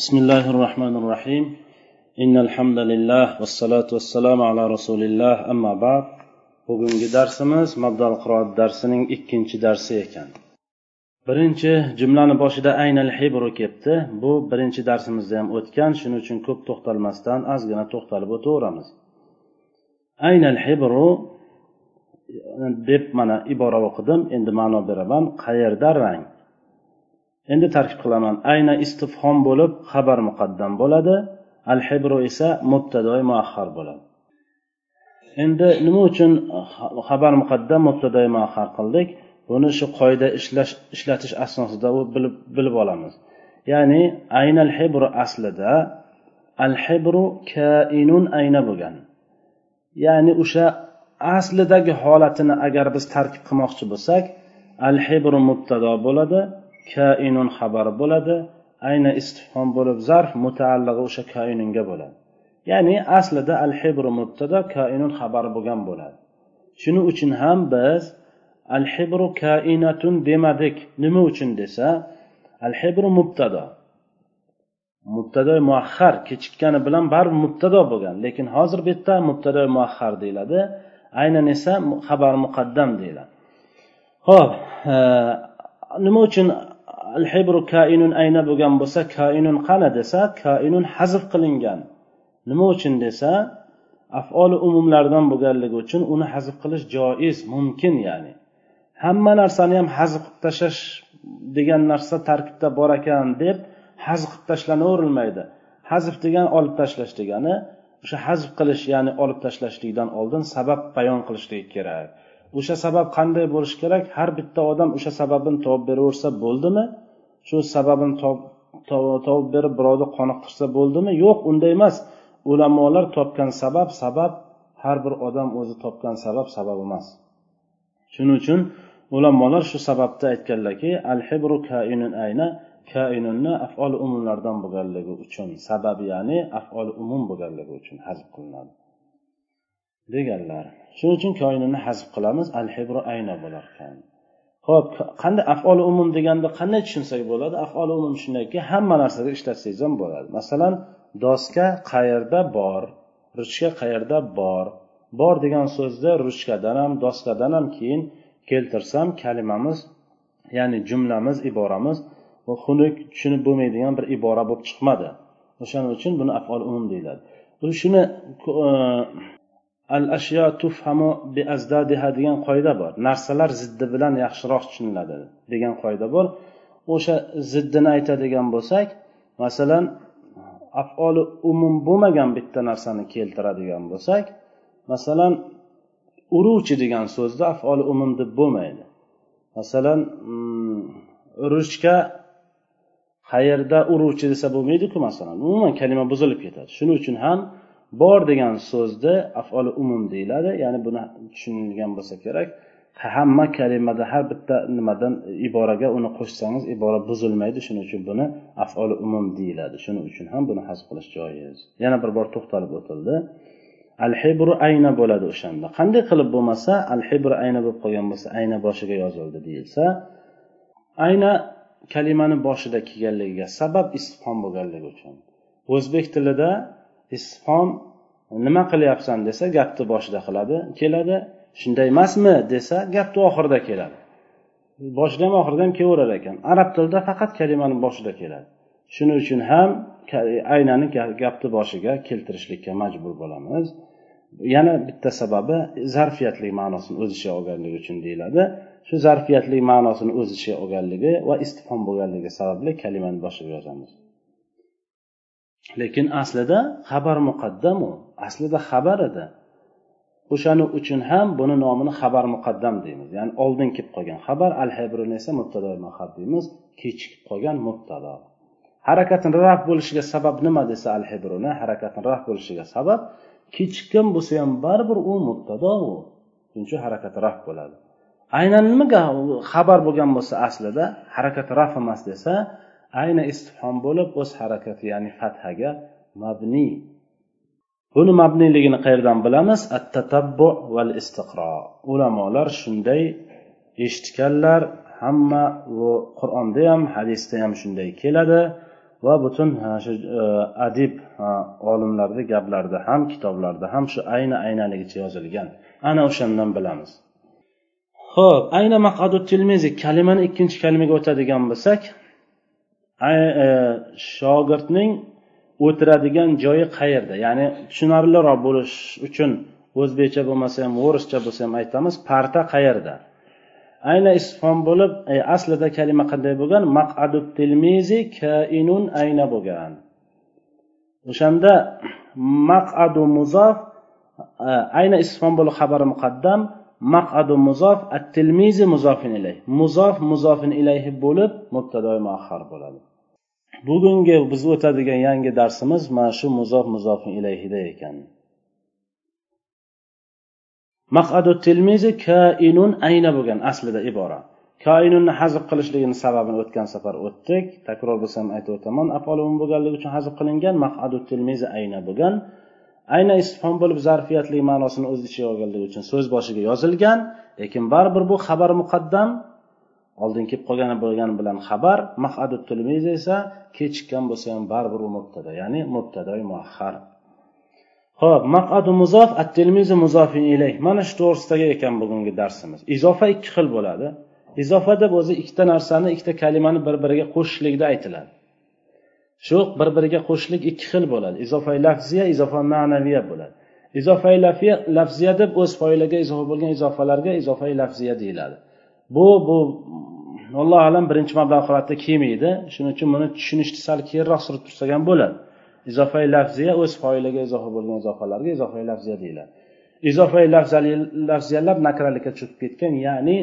بسم الله الرحمن الرحيم إن الحمد لله والصلاة والسلام على رسول الله أما بعد bugungi darsimiz mabdal qiroat darsining ikkinchi darsi ekan birinchi jumlani boshida aynal hibru kelibdi bu birinchi darsimizda ham o'tgan shuning uchun ko'p to'xtalmasdan ozgina to'xtalib o'taveramiz aynal hibru deb mana ibora o'qidim endi ma'no beraman qayerda rang Endi tarkib qilaman. Ayna istifhom bo'lib xabar muqaddam bo'ladi. Al hibru esa mubtadoi muahhar bo'ladi. Endi nima uchun xabar muqaddam mubtadoi muahhar qildik? Buni shu qoida ishlash ishlatish asnosida bilib bilib olamiz. Ya'ni aynal hibru aslida al hibru kainun ayna bo'lgan. Ya'ni o'sha aslidagi holatini agar biz tarkib qilmoqchi bo'lsak al hibru mubtado bo'ladi. Kainun xabari bo'ladi. Ayni istifhom bo'lib zarf mutaallig'i o'sha kainunga bo'ladi. Ya'ni aslida al hibru mubtada kainun xabar bo'lgan bo'ladi. Shuning uchun ham biz al hibru kainatun demadik. Nima uchun desa al hibru mubtado mubtado muahhar kechikkani bilan baribir mubtado bo'lgan lekin hozir bu yerda mubtado muahhar deyiladi. Aynan esa xabar muqaddam deyiladi. Ho'p e, nima uchun al hibru kainun ayna bo'lgan bo'lsa kainun qani desa kainun hazf qilingan. Nima uchun desa afoli umumlardan bo'lganligi uchun uni hazf qilish joiz mumkin ya'ni. Hamma narsani ham hazf qilib tashlash degan narsa tarkibda bor ekan deb hazf qilib tashlanaverilmaydi. Hazf degan olib tashlash degani o'sha hazf qilish ya'ni olib tashlashlikdan oldin sabab bayon qilishlik kerak. O'sha sabab qanday bo'lishi kerak? Har bitta odam o'sha sababini topib beraversa bo'ldimi? Shu sababini topib berib birovni qoniqtirsa bo'ldimi? Yo'q unday emas. Ulamolar topgan sabab sabab har bir odam o'zi topgan sabab sabab emas. Shuning uchun ulamolar shu sababda aytganlarki al hibru kainun ayna. Kainunni afol umumlardan bo'lganligi uchun sabab ya'ni afol umum bo'lganligi uchun hazb qilinadi. Deganlar. Shuning uchun koinini hazb qilamiz al hibru ayna bo'lar ekan ho'p qanday afol umum deganda qanday tushunsak bo'ladi? Afol umum shundayki hamma narsaga ishlatsangiz ham bo'ladi. Masalan doska qayerda bor ruchka qayerda bor? Bor degan so'zni ruchkadan ham doskadan ham keyin keltirsam kalimamiz ya'ni jumlamiz iboramiz xunuk tushunib bo'lmaydigan bir ibora bo'lib chiqmadi. O'shaning uchun buni afol umum deyiladi. Shuni al ashyo tufhamu bi azdadiha degan qoida bor. Narsalar ziddi bilan yaxshiroq tushuniladi degan qoida bor. O'sha ziddini aytadigan bo'lsak masalan afoli umum bo'lmagan bitta narsani keltiradigan bo'lsak masalan uruvchi degan so'zni afoli umum deb bo'lmaydi. Masalan mm, ruchka qayerda uruvchi desa bo'lmaydiku masalan. Umuman kalima buzilib ketadi. Shuning uchun ham bor degan so'zni afoli umum deyiladi. Ya'ni buni tushunilgan bo'lsa kerak. Hamma kalimada har bitta nimadan iboraga uni qo'shsangiz ibora buzilmaydi. Shuning uchun buni afoli umum deyiladi. Shuning uchun ham buni haz qilish joiz. Yana bir bor to'xtalib o'tildi. Al hibru ayna bo'ladi o'shanda. Qanday qilib bo'lmasa al hibru ayna bo'lib qolgan bo'lsa ayna boshiga yozildi deyilsa ayna kalimani boshida kelganligiga sabab istifhom bo'lganligi uchun. O'zbek tilida isfon nima qilyapsan desa gapni boshida qiladi keladi. Shunday emasmi desa gapni oxirida keladi. Boshida ham oxirida ham kelaverar ekan. Arab tilida faqat kalimani boshida keladi. Shuning uchun ham aynani gapni boshiga keltirishlikka majbur bo'lamiz. Yana bitta sababi zarfiyatli ma'nosini o'z ichiga olganligi uchun deyiladi. Shu zarfiyatli ma'nosini o'z ichiga olganligi va istifhom bo'lganligi sababli kalimani boshiga yozamiz. Lekin aslida xabar muqaddam u aslida xabar edi. O'shaning uchun ham buni nomini xabar muqaddam deymiz. Ya'ni oldin kelib qolgan xabar al habruni esa mubtado mahab deymiz. Kechikib qolgan mubtado. Harakatini raf bo'lishiga sabab nima desa al hibruni harakatini raf bo'lishiga sabab kechikkan bo'lsa ham baribir u mubtado. U shuning uchun harakati raf bo'ladi. Aynan nimaga xabar bo'lgan bo'lsa aslida harakat raf emas desa ayni istifhom bo'lib o'z harakati ya'ni fathaga mabni. Buni mabniyligini qayerdan bilamiz? At tatabbu val istiqro ulamolar shunday eshitganlar hamma qur'onda ham hadisda ham shunday keladi va butun shu e, adib olimlarni gaplarida ham kitoblarda ham shu ayni aynaligicha yozilgan. Ana o'shandan bilamiz. Ho'p ayna maqadu tilmizi kalimani ikkinchi kalimaga o'tadigan bo'lsak E, shogirdning o'tiradigan joyi qayerda? Ya'ni tushunarliroq bo'lish uchun o'zbekcha bo'lmasa ham o'rischa bo'lsa ham aytamiz parta qayerda? Ayna isfon bo'lib e, aslida kalima qanday bo'lgan? Maqadu tilmizi kainun ayna bo'lgan. O'shanda maqadu muzof e, ayna isfon bo'lib xabari muqaddam maqadu muzof at tilmizi muzofin ilayh muzof muzofin ilayhi bo'lib mubtadoi muahhar bo'ladi. Bugungi biz o'tadigan yangi darsimiz mana shu muzof muzof ilayhida ekan. Maqadu tilmizi kainun ayna bo'lgan aslida ibora koinunni hazb qilishligini sababini o'tgan safar o'tdik. Takror bo'lsam aytib o'taman apolun bo'lganligi uchun hazb qilingan maqadu tilmizi ayna bo'lgan. Ayna istifhom bo'lib zarfiyatli ma'nosini o'z ichiga olganligi uchun so'z boshiga yozilgan. Lekin baribir bu xabar muqaddam oldin kelib qolgani bo'lgani bilan xabar mahadu tilmiz esa kechikkan bo'lsa ham baribir u mubtada ya'ni mubtadoi muahhar. Ho'p maqadu muzof at tilmizi muzofin ilay. Mana shu to'g'risidagi ekan bugungi darsimiz. Izofa ikki xil bo'ladi. Izofa deb o'zi ikkita narsani ikkita kalimani bir biriga qo'shishlikda aytiladi. Shu bir biriga qo'shishlik ikki xil bo'ladi. Izofa lafziya izofa ma'naviya bo'ladi. Izofa lafziya deb o'z foiliga izofa bo'lgan izofalarga izofa lafziya deyiladi. Bu bu allohu alam birinchi mablag' holatda kelmaydi. Shuning uchun buni tushunishni sal keyinroq surib tursak ham bo'ladi. Izofai lafziya o'z foiliga izofa bo'lgan izofalarga izofai lafziya deyiladi. Izofai lafziyalar nakralikka tushib ketgan ya'ni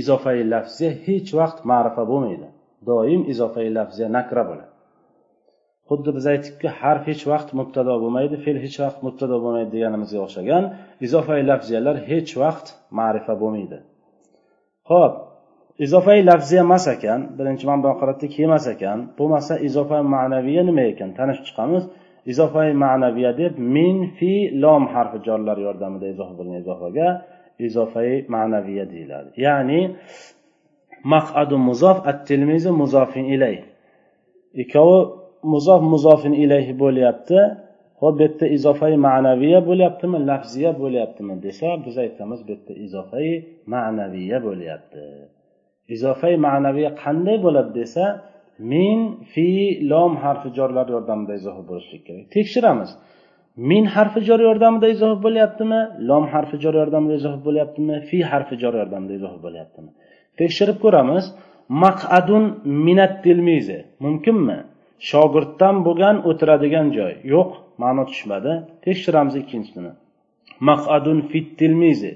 izofai lafziya hech vaqt ma'rifa bo'lmaydi. Doim izofai lafziya nakra bo'ladi. Xuddi biz aytdikki harf hech vaqt mubtado bo'lmaydi fe'l hech vaqt mubtado bo'lmaydi deganimizga o'xshagan izofai lafziyalar hech vaqt ma'rifa bo'lmaydi. Ho'p izofai lafziya emas ekan birinchi manba holatda kelmas ekan. Bo'lmasa izofai ma'naviya nima ekan? Tanishib chiqamiz. Izofai ma'naviya deb min fi lom harfi jorlar yordamida izoh bo'lgan izofaga izofai ma'naviya deyiladi. Ya'ni maqadu muzof at tilmizi muzofin ilay. Ikkovi muzof muzofin ilayhi bo'lyapti. Ho'p bu yerda izofai ma'naviya bo'lyaptimi lafziya bo'lyaptimi desa biz aytamiz bu yerda izofai ma'naviya bo'lyapti. Izofai ma'naviy qanday bo'ladi desa min fi lom harfi jorlar yordamida izoh bo'lishlik kerak. Tekshiramiz. Min harfi jor yordamida izoh bo'lyaptimi? Lom harfi jor yordamida izoh bo'lyaptimi? Fi harfi jor yordamida izoh bo'lyaptimi? Tekshirib ko'ramiz. Maqadun minat tilmizi. Mumkinmi? Shogirddan bo'lgan o'tiradigan joy. Yo'q ma'no tushmadi. Tekshiramiz ikkinchisini. Maqadun fit tilmizi.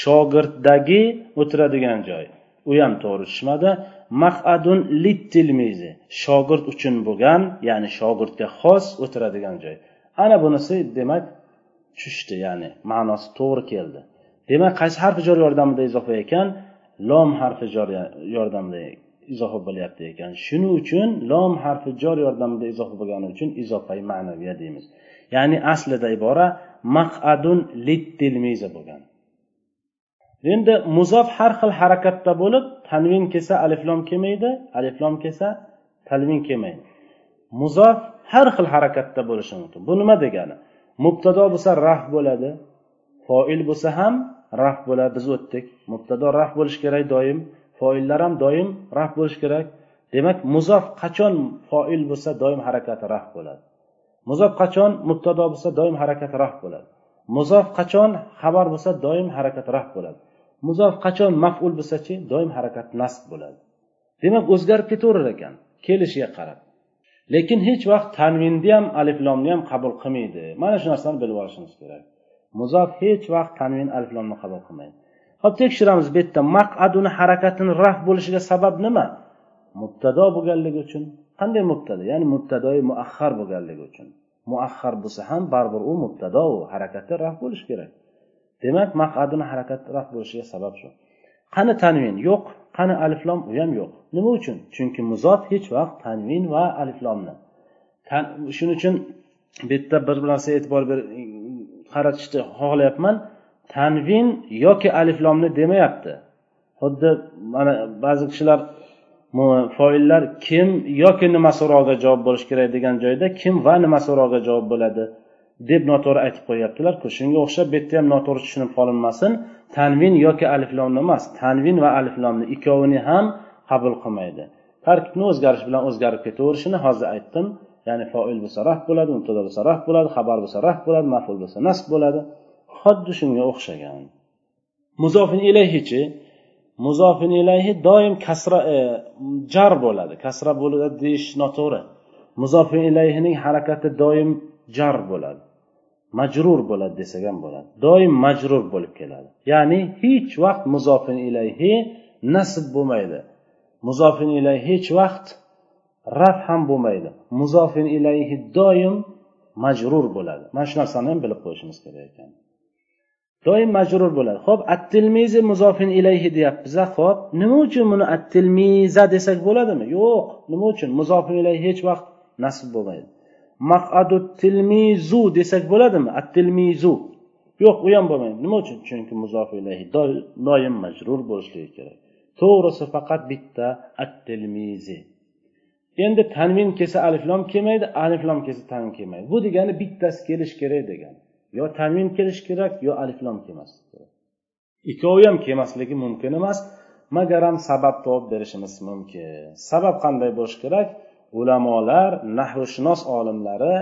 Shogirddagi o'tiradigan joy. U ham to'g'ri tushmadi. Maqadun littilmizi shogird uchun bo'lgan ya'ni shogirdga xos o'tiradigan joy. Ana bunisi demak tushdi ya'ni ma'nosi to'g'ri keldi. Demak qaysi harfi jor yordamida izofa ekan? Lom harfi jor yordamida izofa bo'lyapti ekan. Shuning uchun lom harfi jor yordamida izofa bo'lgani uchun izofai ma'naviya deymiz. Ya'ni aslida ibora maqadun littilmiza bo'lgan. Endi muzof har xil harakatda bo'lib tanvin kelsa aliflom kelmaydi aliflom kelsa talvin kelmaydi. Muzof har xil harakatda bo'lishi mumkin. Bu nima degani? Mubtado bo'lsa raf bo'ladi foil bo'lsa ham raf bo'ladi. Biz o'tdik. Mubtado raf bo'lishi kerak doim. Foillar ham doim raf bo'lishi kerak. Demak muzof qachon foil bo'lsa doim harakati raf bo'ladi. Muzof qachon mubtado bo'lsa doim harakati raf bo'ladi. Muzof qachon xabar bo'lsa doim harakati raf bo'ladi. Muzof qachon maful bo'lsachi doim harakat nasb bo'ladi. Demak o'zgarib ketaverar ekan kelishiga qarab. Lekin hech vaqt tanvinni ham aliflomni ham qabul qilmaydi. Mana shu narsani bilib olishimiz kerak. Muzof hech vaqt tanvin aliflomni qabul qilmaydi. Hop tekshiramiz bu yerda maqaduni harakatini raf bo'lishiga sabab nima? Mubtado bo'lganligi uchun. Qanday mubtado? Ya'ni mubtadoi muahhar bo'lganligi uchun. Muahhar bo'lsa ham baribir u mubtado u harakati raf bo'lishi kerak. Demak maqadini raf bo'lishiga sabab shu. Qani tanvin? Yo'q. Qani aliflom? U ham yo'q. Nima uchun? Chunki muzot hech vaqt tanvin va aliflomni. Shuning uchun bu yerda bir narsa e'tibor ber qaratishni xohlayapman. Tanvin yoki aliflomni demayapti. Xuddi mana ba'zi kishilar foillar kim yoki nima so'roqqa javob bo'lishi kerak degan joyda kim va nima so'roqqa javob bo'ladi? Deb noto'g'ri aytib qo'yyaptilarku shunga o'xshab bu yerda ham noto'g'ri tushunib qolinmasin. Tanvin yoki aliflomni emas tanvin va aliflomni ikkovini ham qabul qilmaydi. Tarkibni o'zgarish bilan o'zgarib ketaverishini hozir aytdim. Ya'ni foil bo'lsa raf bo'ladi mubtado bo'lsa raf bo'ladi xabar bo'lsa raf bo'ladi maful bo'lsa nasb bo'ladi. Xuddi shunga o'xshagan. Muzofin ilayhichi muzofin ilayhi doim kasra e, jar bo'ladi. Kasra bo'ladi deyish noto'g'ri. Muzofin ilayhining harakati doim jar bo'ladi. Majrur bo'ladi desak ham bo'ladi. Doim majrur bo'lib keladi. Ya'ni hech vaqt muzofin ilayhi nasb bo'lmaydi. Muzofin ilayhi hech vaqt raf ham bo'lmaydi. Muzofin ilayhi doim majrur bo'ladi. Mana shu narsani ham bilib qo'yishimiz kerak ekan. Doim majrur bo'ladi. Ho'p attilmizi muzofin ilayhi deyapmiz ho'p nima uchun buni attilmiza desak bo'ladimi? Yo'q. Nima uchun? Muzofin ilayhi hech vaqt nasb bo'lmaydi. Maqadu tilmizu desak bo'ladimi? At tilmizu yo'q u ham bo'lmaydi. Nima uchun? Chunki muzof ilayhi. Doim majrur bo'lishligi kerak. To'g'risi faqat bitta at tilmizi endi tanvin kelsa aliflom kelmaydi aliflom kelsa tanvin kelmaydi. Bu degani bittasi kelishi kerak degani yo tanvin kelishi kerak yo aliflom kelmasligi kerak. Ikkovi ham kelmasligi mumkin emas. Magaram sabab topib berishimiz mumkin. Sabab qanday bo'lishi kerak? Ulamolar nahvshunos olimlari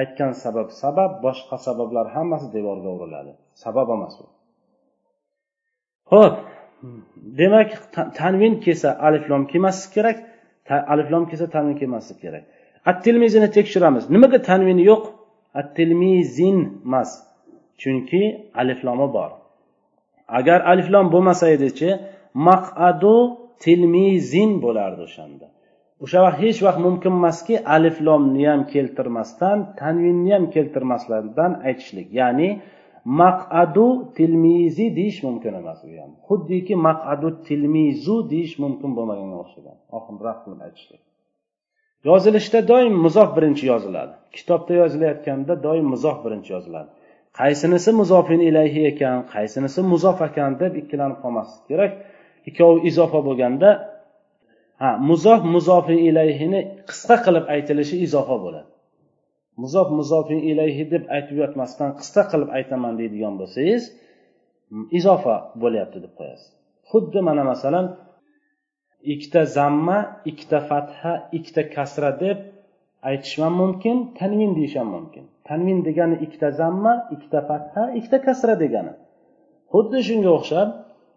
aytgan sabab sabab boshqa sabablar hammasi devorga uriladi. Sabab emas u ho'p demak tanvin kelsa aliflom kelmasligi kerak aliflom kelsa tanvin kelmasligi kerak. At tilmizini tekshiramiz. Nimaga tanvin yo'q? At tilmizin emas chunki aliflomi bor. Agar aliflom bo'lmasa edichi maqadu tilmizin bo'lardi o'shanda. O'sha vaqt hech vaqt mumkin emaski aliflomni ham keltirmasdan tanvinni ham keltirmasdan aytishlik. Ya'ni maqadu tilmizi deyish mumkin emas u ham. Xuddiki maqadu tilmizu deyish mumkin bo'lmaganga o'xshagan. Oxirroq qilib aytishlik. Yozilishda doim muzof birinchi yoziladi. Kitobda yozilayotganda doim muzof birinchi yoziladi. Qaysinisi muzofin ilayhi ekan qaysinisi muzof ekan deb ikkilanib qolmaslik kerak. Ikkovi izofa bo'lganda ha muzof muzofin ilayhini qisqa qilib aytilishi izofa bo'ladi. Muzof muzofin ilayhi deb aytib yotmasdan qisqa qilib aytaman deydigan bo'lsangiz izofa bo'lyapti deb qo'yasiz. Xuddi mana masalan ikkita zamma ikkita fatha ikkita kasra deb aytish ham mumkin tanvin deyish ham mumkin. Tanvin degani ikkita zamma ikkita fatha ikkita kasra degani. Xuddi shunga o'xshab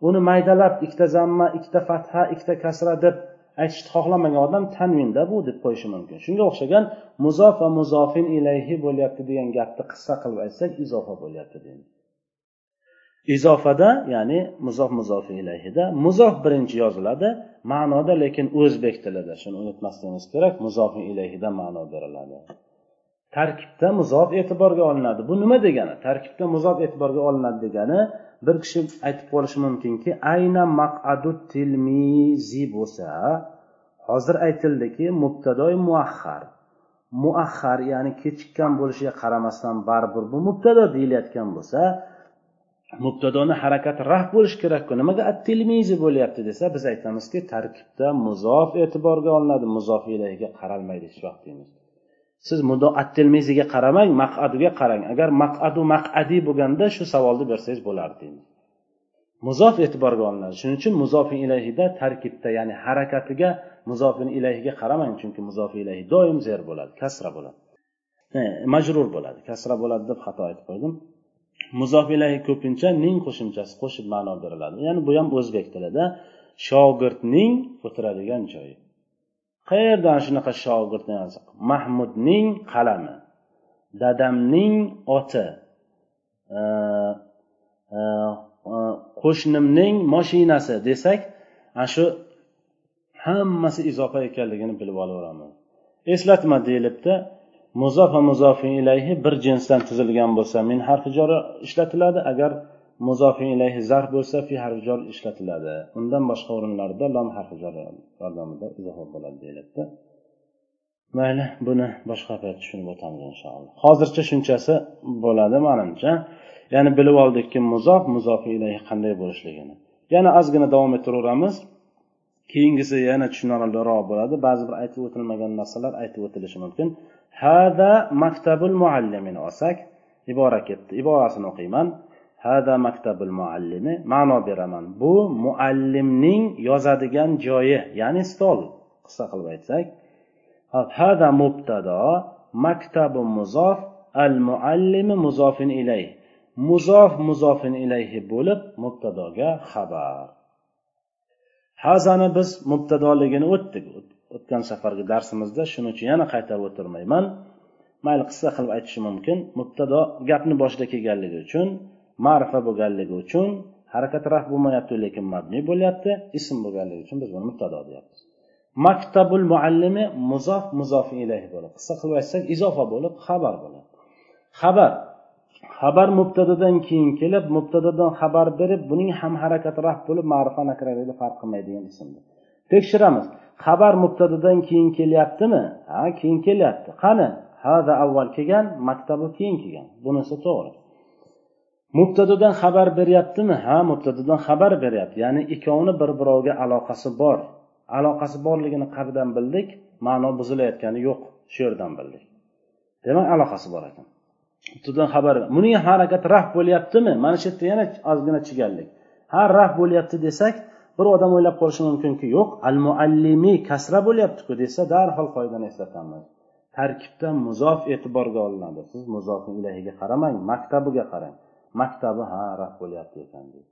uni maydalab ikkita zamma ikkita fatha ikkita kasra deb aytishni xohlamagan odam tanvinda bu deb qo'yishi mumkin. Shunga o'xshagan muzof va muzofin ilayhi bo'lyapti degan gapni qissa qilib aytsak izofa bo'lyapti deymiz. Izofada ya'ni muzof muzofi ilayhida muzof birinchi yoziladi ma'noda lekin o'zbek tilida. Shuni unutmasligimiz kerak muzofi ilayhida ma'no beriladi. Tarkibda muzof e'tiborga olinadi. Bu nima degani? Tarkibda muzof e'tiborga olinadi degani bir kishi aytib qolishi mumkinki ayna maqadu tilmizi bo'lsa hozir aytildiki mubtadoy muahhar muahhar ya'ni kechikkan bo'lishiga qaramasdan baribir bu mubtado deyilayotgan bo'lsa mubtadoni harakati raf bo'lishi kerakku. Nimaga at tilmizi bo'lyapti desa biz aytamizki tarkibda muzof e'tiborga olinadi. Muzof ilayga qaralmaydi hech vaqt deymiz siz at tilmiziga qaramang maqaduga qarang. Agar maqadu maqadiy bo'lganda shu savolni bersangiz bo'lardi. Deymiz muzof e'tiborga olinadi. Shuning uchun muzofi ilayhida tarkibda ya'ni harakatiga muzofin ilayhiga qaramang chunki muzofi ilayhi doim zer bo'ladi kasra bo'ladi. E, majrur bo'ladi. Kasra bo'ladi deb xato aytib qo'ydim. Muzof ilayhi ko'pincha ning qo'shimchasi qo'shib ma'no beriladi. Ya'ni bu ham o'zbek tilida shogirdning o'tiradigan joyi. Qayerdan shunaqa shogird mahmudning qalami dadamning oti e, e, e, qo'shnimning moshinasi desak ana shu hammasi izofa ekanligini bilib olaveramiz eslatma deyilibdi muzof va muzofin ilayhi bir jinsdan tuzilgan bo'lsa min harfi jor ishlatiladi. Agar muzofin ilayhi zarf bo'lsa fi harfi jor ishlatiladi. Undan boshqa o'rinlarda lom harfi jor yordamida izofa bo'ladi deyiladida. Mayli buni boshqa payt tushunib o'tamiz inshaalloh. Hozircha shunchasi bo'ladi manimcha. Ya'ni bilib oldikki muzof muzofi ilayhi qanday bo'lishligini. Yana ozgina davom ettiraveramiz. Keyingisi yana tushunarliroq bo'ladi. Ba'zi bir aytib o'tilmagan narsalar aytib o'tilishi mumkin. Hada maktabul muallimin olsak ibora ketdi. Iborasini o'qiyman. Hada maktabul muallimi ma'no beraman. Bu muallimning yozadigan joyi ya'ni stol. Qisqa qilib aytsak hada mubtado maktabu muzof al muallimi muzofin ilay. Muzof muzofin ilayhi bo'lib mubtadoga xabar. Hazani biz mubtadoligini o'tdik. O'tgan safargi darsimizda shuning uchun yana qaytarib o'tirmayman. Mayli qisqa qilib aytishim mumkin. Mubtado gapni boshida kelganligi uchun ma'rifa bo'lganligi uchun harakat raf bo'lmayapti lekin mabni bo'lyapti ism bo'lganligi uchun biz buni mubtado deyapmiz. Maktabul muallimi muzof muzof ilayhi bo'lib qisqa qilib aytsak izofa bo'lib xabar bo'ladi. Xabar. Xabar mubtadadan keyin kelib mubtadadan xabar berib buning ham harakati raf bo'lib ma'rifa nakralikda farq qilmaydigan ismdir tekshiramiz. Xabar mubtadadan keyin kelyaptimi? Ha keyin kelyapti. Qani? Hada avval kelgan maktabi keyin kelgan. Bunisi to'g'ri. Mubtadadan xabar beryaptimi? Ha mubtadadan xabar beryapti. Ya'ni ikkovini bir biroviga aloqasi bor. Aloqasi borligini qayerdan bildik ma'no buzilayotgani yo'q shu yerdan bildik. Demak aloqasi bor ekan. Mubtadadan xabar buning harakati raf bo'lyaptimi? Mana shu yerda yana ozgina chigallik ha raf bo'lyapti desak bir odam o'ylab qolishi mumkinki yo'q al muallimiy kasra bo'lyaptiku desa darhol qoidani eslatamiz. Tarkibda muzof e'tiborga olinadi. Siz muzofi ilahiga qaramang maktabiga qarang. Maktabi ha raf bo'lyapti ekan deydi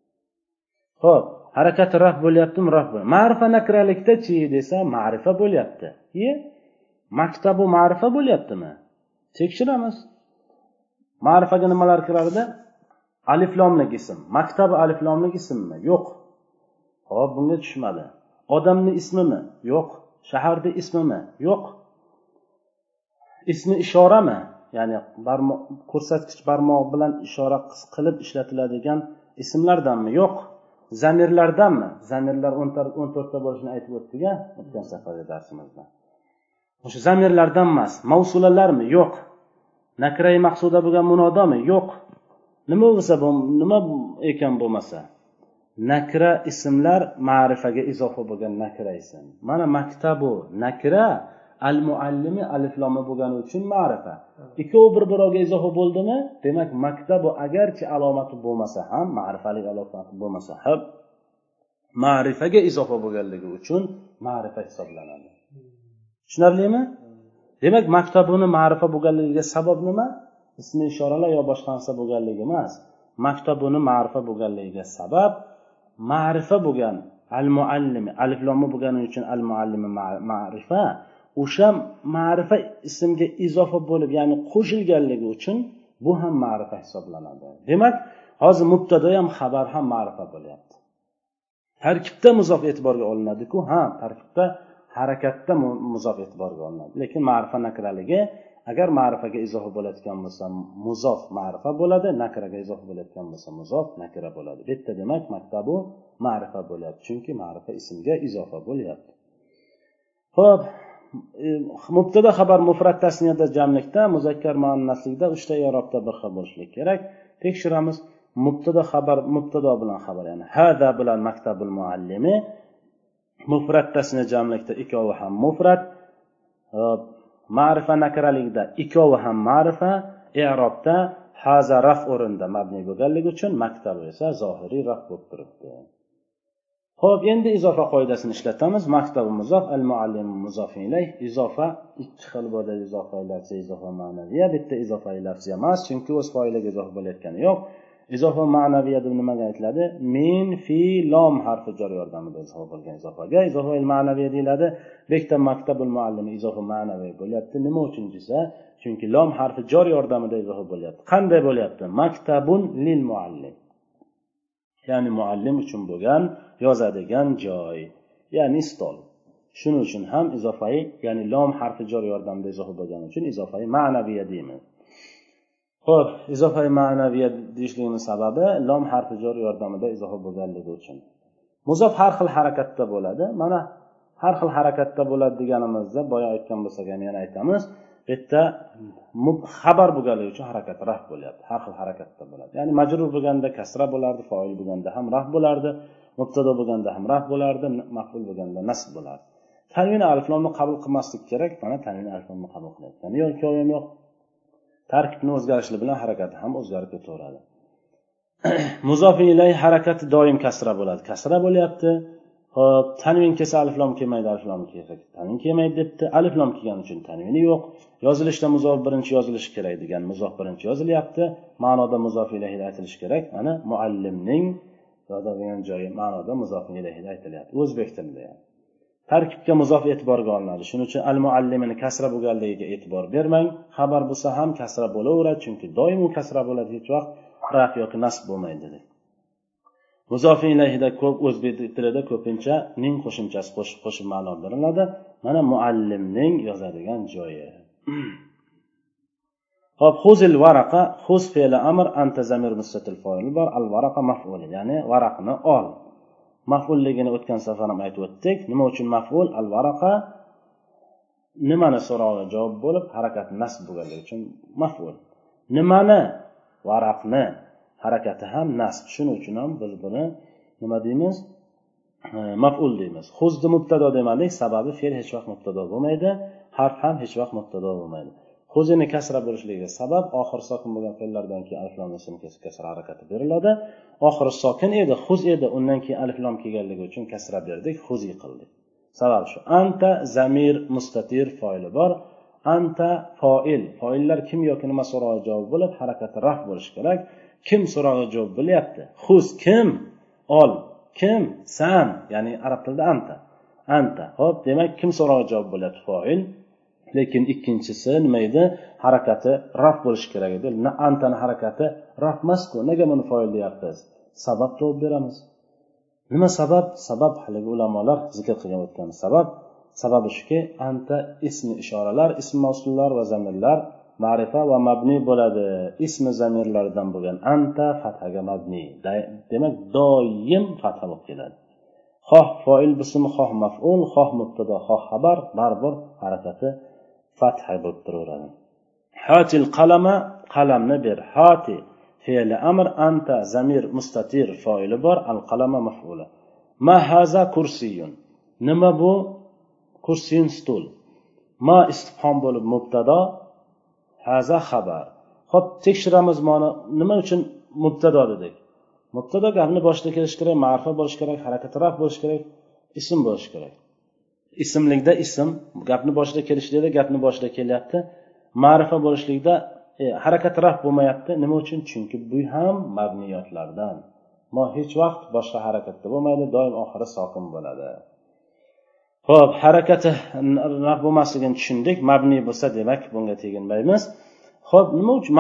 ho'p harakati raf bo'lyaptimi? Raf ma'rifa nakralikdachi desa ma'rifa bo'lyapti. E maktabu ma'rifa bo'lyaptimi? Tekshiramiz. Ma'rifaga nimalar kiradida aliflomlik ism. Maktabi aliflomlik ismmi? Yo'q. Hop bunga tushmadi. Odamni ismimi? Yo'q. Shaharni ismimi? Yo'q. Ismi ishorami? Ya'ni barmoq ko'rsatkich barmoq bilan ishora qilib ishlatiladigan ismlardanmi? Yo'q. Zamirlardanmi? Zamirlar o'n to'rtta bo'lishini aytib o'tdik a o'tgan safargi darsimizda. O'sha zamirlardan emas. Mavsulalarmi? Yo'q. Nakrai maqsuda bo'lgan munodomi? Yo'q. Nima bo'lsa nima ekan bo'lmasa? Nakra ismlar ma'rifaga izofa bo'lgan nakra ism. Mana maktabu nakra al muallimi alifloma bo'lgani uchun ma'rifa. Ikkovi bir birovga izofa bo'ldimi? Demak maktabu agarchi alomati bo'lmasa ham ma'rifalik alomati bo'lmasa ham ma'rifaga izofa bo'lganligi uchun ma'rifa hisoblanadi. Tushunarlimi? Demak maktabuni ma'rifa bo'lganligiga sabab nima? Ismi ishoralar yo boshqa narsa bo'lganligi emas. Maktabuni ma'rifa bo'lganligiga sabab ma'rifa bo'lgan al muallimi alifloma bo'lgani uchun al muallimi ma'rifa o'sha ma'rifa ismga izofa bo'lib ya'ni qo'shilganligi uchun bu ham ma'rifa hisoblanadi. Demak hozir mubtado ham xabar ham ma'rifa bo'lyapti. Tarkibda muzof e'tiborga olinadiku ha tarkibda harakatda muzof e'tiborga olinadi. Lekin ma'rifa nakraligi agar ma'rifaga izofa bo'layotgan bo'lsa muzof ma'rifa bo'ladi nakraga izofa bo'layotgan bo'lsa muzof nakra bo'ladi. Bu yerda demak maktabu ma'rifa bo'lyapti chunki ma'rifa ismga izofa bo'lyapti. Ho'p mubtada xabar mufrat tasniyada jamlikda muzakkar muannaslikda uchta erobda bir xil bo'lishligi kerak. Tekshiramiz mubtada xabar mubtado bilan xabar ya'ni hada bilan maktabul muallimi mufrat tasniya jamlikda ikkovi ham mufrat e, ma'rifa nakralikda ikkovi ham ma'rifa erobda haza raf o'rinda mabni bo'lganligi uchun maktab esa zohiriy raf bo'lib turibdi. Ho'p endi izofa qoidasini ishlatamiz. Maktabi muzof al muallim muzof izofa ikki xil bo'ladi. Izofa lafzi izofa ma'naviya bitta izofa lafzi emas chunki o'z foyiliga izofa bo'layotgani yo'q. Izofa ma'naviya deb nimaga aytiladi? Min fi lom harfi jar yordamida izofa bo'lgan izofaga. Izofa ma'naviya deyiladi. Bu maktabul muallimi izofa ma'naviy bo'lyapti. Nima uchun desa chunki lom harfi jor yordamida izofa bo'lyapti. Qanday bo'lyapti? Maktabun lil muallim ya'ni muallim uchun bo'lgan yozadigan joy ya'ni stol. Shuning uchun ham izofai ya'ni lom harfi jor yordamida izofa bo'lgani uchun izofai ma'naviya deymiz. Ho'p izofai ma'naviyat deyishligini sababi lom harfi jor yordamida izofa bo'lganligi uchun. Muzof har xil harakatda bo'ladi. Mana har xil harakatda bo'ladi deganimizda boya aytgan bo'lsak ham yana aytamiz bu yerda xabar bo'lganligi uchun harakat raf bo'lyapti. Har xil harakatda bo'ladi. Ya'ni majrur bo'lganda kasra bo'lardi foil bo'lganda ham raf bo'lardi. Mubtado bo'lganda ham raf bo'lardi maqbul bo'lganda nasb bo'lardi. Tanvin aliflomni qabul qilmaslik kerak mana tanvin aliflomni qabul qilyapti. Yo'q ikkovi yo'q. Tarkibni o'zgarishi bilan harakati ham o'zgarib ketaveradi. Muzofi ilay harakati doim kasra bo'ladi. Kasra bo'lyapti. Hop tanvin kelsa aliflom kelmaydi aliflom tanvin kelmaydi debdi. Aliflom kelgani uchun tanvini yo'q. Yozilishda muzof birinchi yozilishi kerak degan muzof birinchi yozilyapti. Ma'noda muzof ilay aytilishi kerak. Mana muallimning yozadigan joyi ma'noda muzof ilayhida aytilyapti o'zbek tilida ham tarkibga muzof e'tiborga olinadi. Shuning uchun al muallimini kasra bo'lganligiga e'tibor bermang. Xabar bo'lsa ham kasra bo'laveradi chunki doim u kasra bo'ladi. Hech vaqt raf yoki nasb bo'lmaydi dedi. Muzofi ilayhida ko'p o'zbek tilida ko'pincha ning qo'shimchasi qo'shib qo'shib ma'no beriladi. Mana muallimning yozadigan joyi. hop huzil varaqa huz fe'li amr anta zamir mustatil foil bor al varaqa maf'ul ya'ni varaqni ol. Maf'ulligini o'tgan safar ham aytib o'tdik. Nima uchun maf'ul? Al varaqa nimani so'rog'iga javob bo'lib harakat nasb bo'lganligi uchun maf'ul. Nimani? Varaqni harakati ham nasb. Shuning uchun ham biz buni nima deymiz? E, maful deymiz. Huzni mubtado demadik sababi fe'l hech vaqt mubtado bo'lmaydi harf ham hech vaqt mubtado bo'lmaydi. Ko'zini kasra bo'lishligiga sabab oxiri sokin bo'lgan fe'llardan keyin aliflom kasra harakati beriladi. Oxiri sokin edi huz edi undan keyin aliflom kelganligi uchun kasra berdik huzi qildik sabab shu anta zamir mustatir foili bor. Anta foil foillar kim yoki nima so'rog'i javob bo'lib harakati raf bo'lishi kerak. Kim so'rog'i javob bo'lyapti? Huz kim? Ol kim? San ya'ni arab tilida anta. Anta ho'p demak kim so'rog'i javob bo'lyapti? Foil. Lekin ikkinchisi nima edi? Harakati raf bo'lishi kerak edi. Antani harakati raf emasku nega buni foil deyapmiz? Sabab topib beramiz. Nima sabab? Sabab haligi ulamolar zikr qilgan o'tgan sabab. Sababi shuki anta ismi ishoralar ism mavsullar va zamirlar ma'rifa va mabni bo'ladi. Ismi zamirlardan bo'lgan anta fathaga mabni. Demak doim fatha bo'lib keladi. Xoh foil bism xoh maful xoh mubtado xoh xabar baribir harakati fatha bo'lib turaveradi. Hatil qalama qalamni ber. Hati fe'li amr anta zamir mustatir foili bor. Al qalama mafula. Ma haza kursiyun. Nima bu? Kursiyun stul ma istifhom bo'lib mubtado. Haza xabar. Ho'p tekshiramiz mana nima uchun mubtado dedik? Mubtado gapni boshida kelishi kerak ma'rifa bo'lishi kerak harakati raf bo'lishi kerak ism bo'lishi kerak. Ismlikda ism gapni boshida kelishlikda gapni boshida kelyapti. Ma'rifa bo'lishlikda e, harakat raf bo'lmayapti. Nima uchun? Chunki bu ham mabniyotlardan mo hech vaqt boshqa harakatda bo'lmaydi doim oxiri sokin bo'ladi. Ho'p harakati raf bo'lmasligini tushundik. Mabniy bo'lsa demak bunga teginmaymiz. Ho'p nima uchun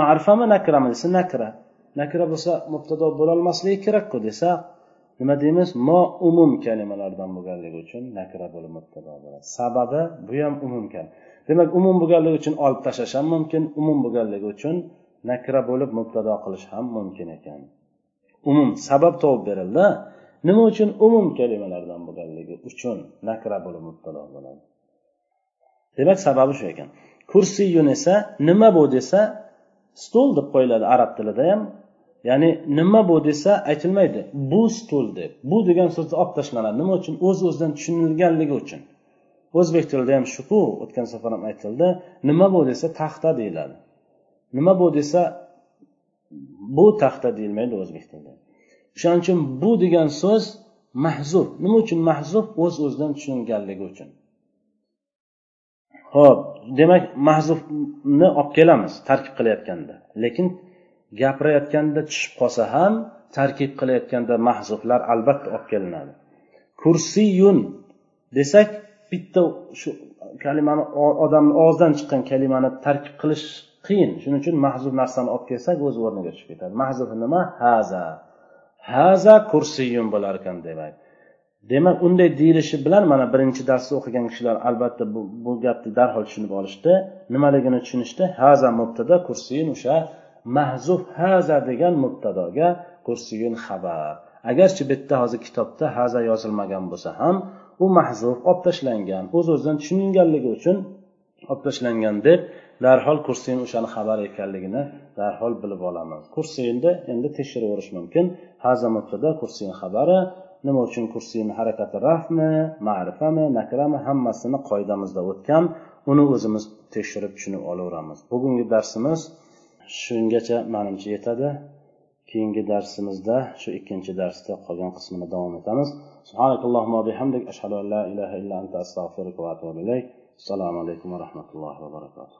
ma'rifami nakrami desa nakra. Nakra bo'lsa mubtado bo'lolmasligi kerakku desa nima deymiz? Mo umum kalimalardan bo'lganligi uchun nakra bo'lib mubtado bo'ladi. Sababi bu ham umum kalima demak umum bo'lganligi uchun olib tashlash ham mumkin umum bo'lganligi uchun nakra bo'lib mubtado qilish ham mumkin ekan. Umum sabab topib berildi. Nima uchun umum kalimalardan bo'lganligi uchun nakra bo'lib mubtalo bo'ladi? Demak sababi shu ekan. Kursiyun esa nima bu desa stol deb qo'yiladi arab tilida ham. Ya'ni nima bu desa aytilmaydi. Bu stul deb bu degan so'zni olib tashlanadi nima uchun? O'z o'zidan tushunilganligi uchun. O'zbek tilida ham shuku o'tgan safar ham aytildi. Nima bu desa taxta deyiladi. Nima bu desa bu taxta deyilmaydi o'zbek tilida. Shuning uchun bu degan so'z mahzuf nima uchun mahzuf o'z Uz o'zidan tushunilganligi uchun. Ho'p demak mahzufni olib kelamiz tarkib qilayotganda. Lekin gapirayotganda tushib qolsa ham tarkib qilayotganda mahzuflar albatta olib kelinadi. Kursiyun desak bitta shu kalimani odamni og'zidan chiqqan kalimani tarkib qilish qiyin. Shuning uchun mahzuf narsani olib kelsak o'z o'rniga tushib ketadi. Mahzuf nima? Haza. Haza kursiyun bo'lar ekan demak. Demak unday deyilishi bilan mana birinchi darsda o'qigan kishilar albatta bu, bu gapni darhol tushunib olishdi. Nimaligini tushunishdi? Haza mubtada kursiyun o'sha mahzuf haza degan mubtadoga kursiyun xabar. Agarchi bu yerda hozir kitobda haza yozilmagan bo'lsa ham u mahzuf olib tashlangan. O'z o'zidan tushunilganligi uchun olib tashlangan deb darhol kursiyin o'shani xabar ekanligini darhol bilib olamiz kursiyinni endi tekshiraverish mumkin. Haza mubtada kursiyin xabari nima uchun kursiyni harakati rafmi ma'rifami nakrami hammasini qoidamizda o'tgan uni o'zimiz tekshirib tushunib olaveramiz. Bugungi darsimiz shungacha manimcha yetadi. Keyingi darsimizda shu ikkinchi darsda qolgan qismini davom etamiz. Assalomu alaykum va rahmatullohi va barakatuh.